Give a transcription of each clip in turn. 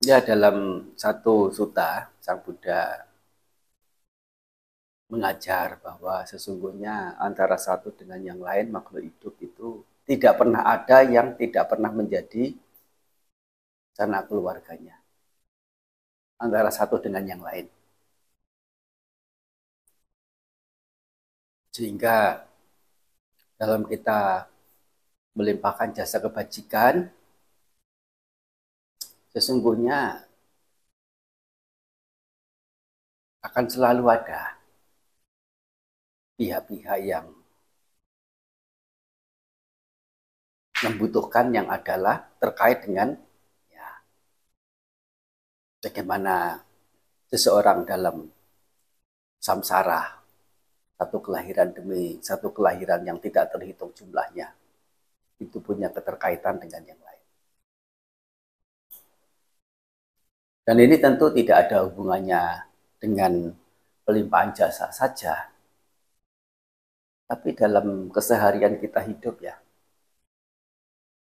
Ya dalam satu suta Sang Buddha mengajar bahwa sesungguhnya antara satu dengan yang lain makhluk hidup itu tidak pernah ada yang tidak pernah menjadi sanak keluarganya antara satu dengan yang lain. Sehingga dalam kita melimpahkan jasa kebajikan, sesungguhnya akan selalu ada pihak-pihak yang membutuhkan yang adalah terkait dengan ya, bagaimana seseorang dalam samsara satu kelahiran demi satu kelahiran yang tidak terhitung jumlahnya itu punya keterkaitan dengan yang lain. Dan ini tentu tidak ada hubungannya dengan pelimpahan jasa saja. Tapi dalam keseharian kita hidup ya.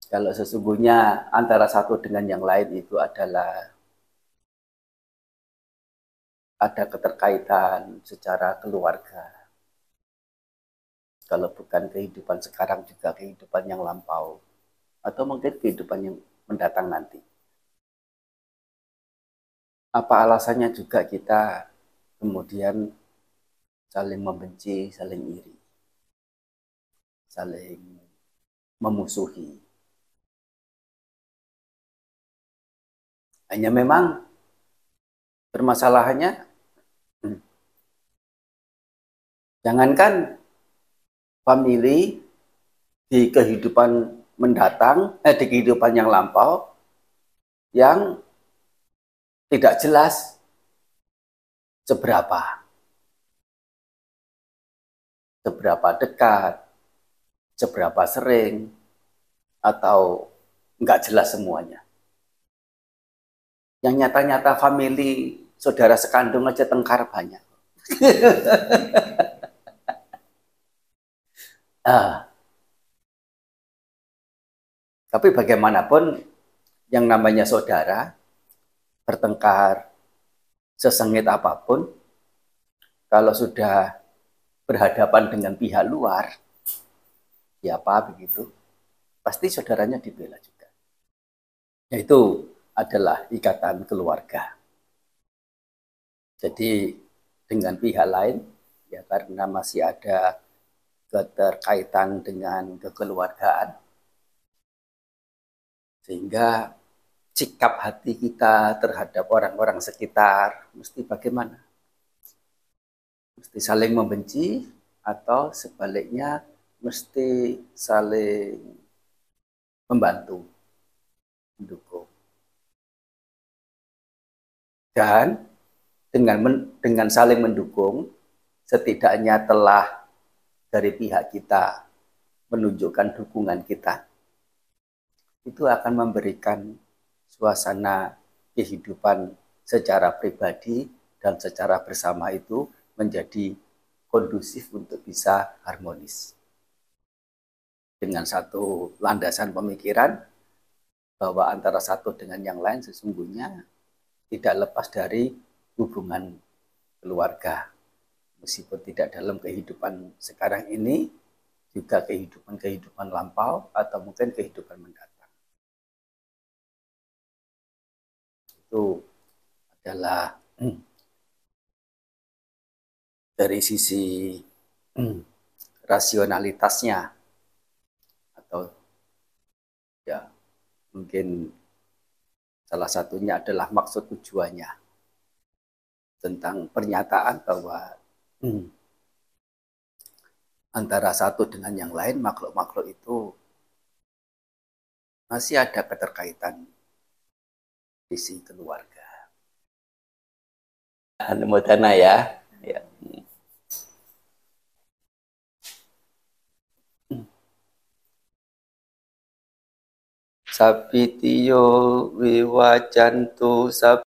Kalau sesungguhnya antara satu dengan yang lain itu adalah ada keterkaitan secara keluarga. Kalau bukan kehidupan sekarang juga kehidupan yang lampau. Atau mungkin kehidupan yang mendatang nanti apa alasannya juga kita kemudian saling membenci, saling iri, saling memusuhi. Hanya memang permasalahannya, hmm, jangankan family di kehidupan mendatang, eh, di kehidupan yang lampau, yang tidak jelas seberapa seberapa dekat, seberapa sering, atau nggak jelas semuanya. Yang nyata-nyata family saudara sekandung aja tengkar banyak. ah. Tapi bagaimanapun yang namanya saudara bertengkar sesengit apa pun, kalau sudah berhadapan dengan pihak luar, ya apa begitu, pasti saudaranya dibela juga. Yaitu adalah ikatan keluarga. Jadi dengan pihak lain, ya karena masih ada keterkaitan dengan kekeluargaan, sehingga sikap hati kita terhadap orang-orang sekitar mesti bagaimana? Mesti saling membenci atau sebaliknya mesti saling membantu, mendukung. Dan dengan men, dengan saling mendukung, setidaknya telah dari pihak kita menunjukkan dukungan kita, itu akan memberikan suasana kehidupan secara pribadi dan secara bersama itu menjadi kondusif untuk bisa harmonis. Dengan satu landasan pemikiran bahwa antara satu dengan yang lain sesungguhnya tidak lepas dari hubungan keluarga. Meskipun tidak dalam kehidupan sekarang ini, juga kehidupan-kehidupan lampau atau mungkin kehidupan mendatang. Itu adalah hmm, dari sisi hmm, rasionalitasnya. Atau ya mungkin salah satunya adalah maksud tujuannya. Tentang pernyataan bahwa hmm, antara satu dengan yang lain makhluk-makhluk itu masih ada keterkaitan visi keluarga. Anumodana ya. ya. Sapitiyo viwajantu sap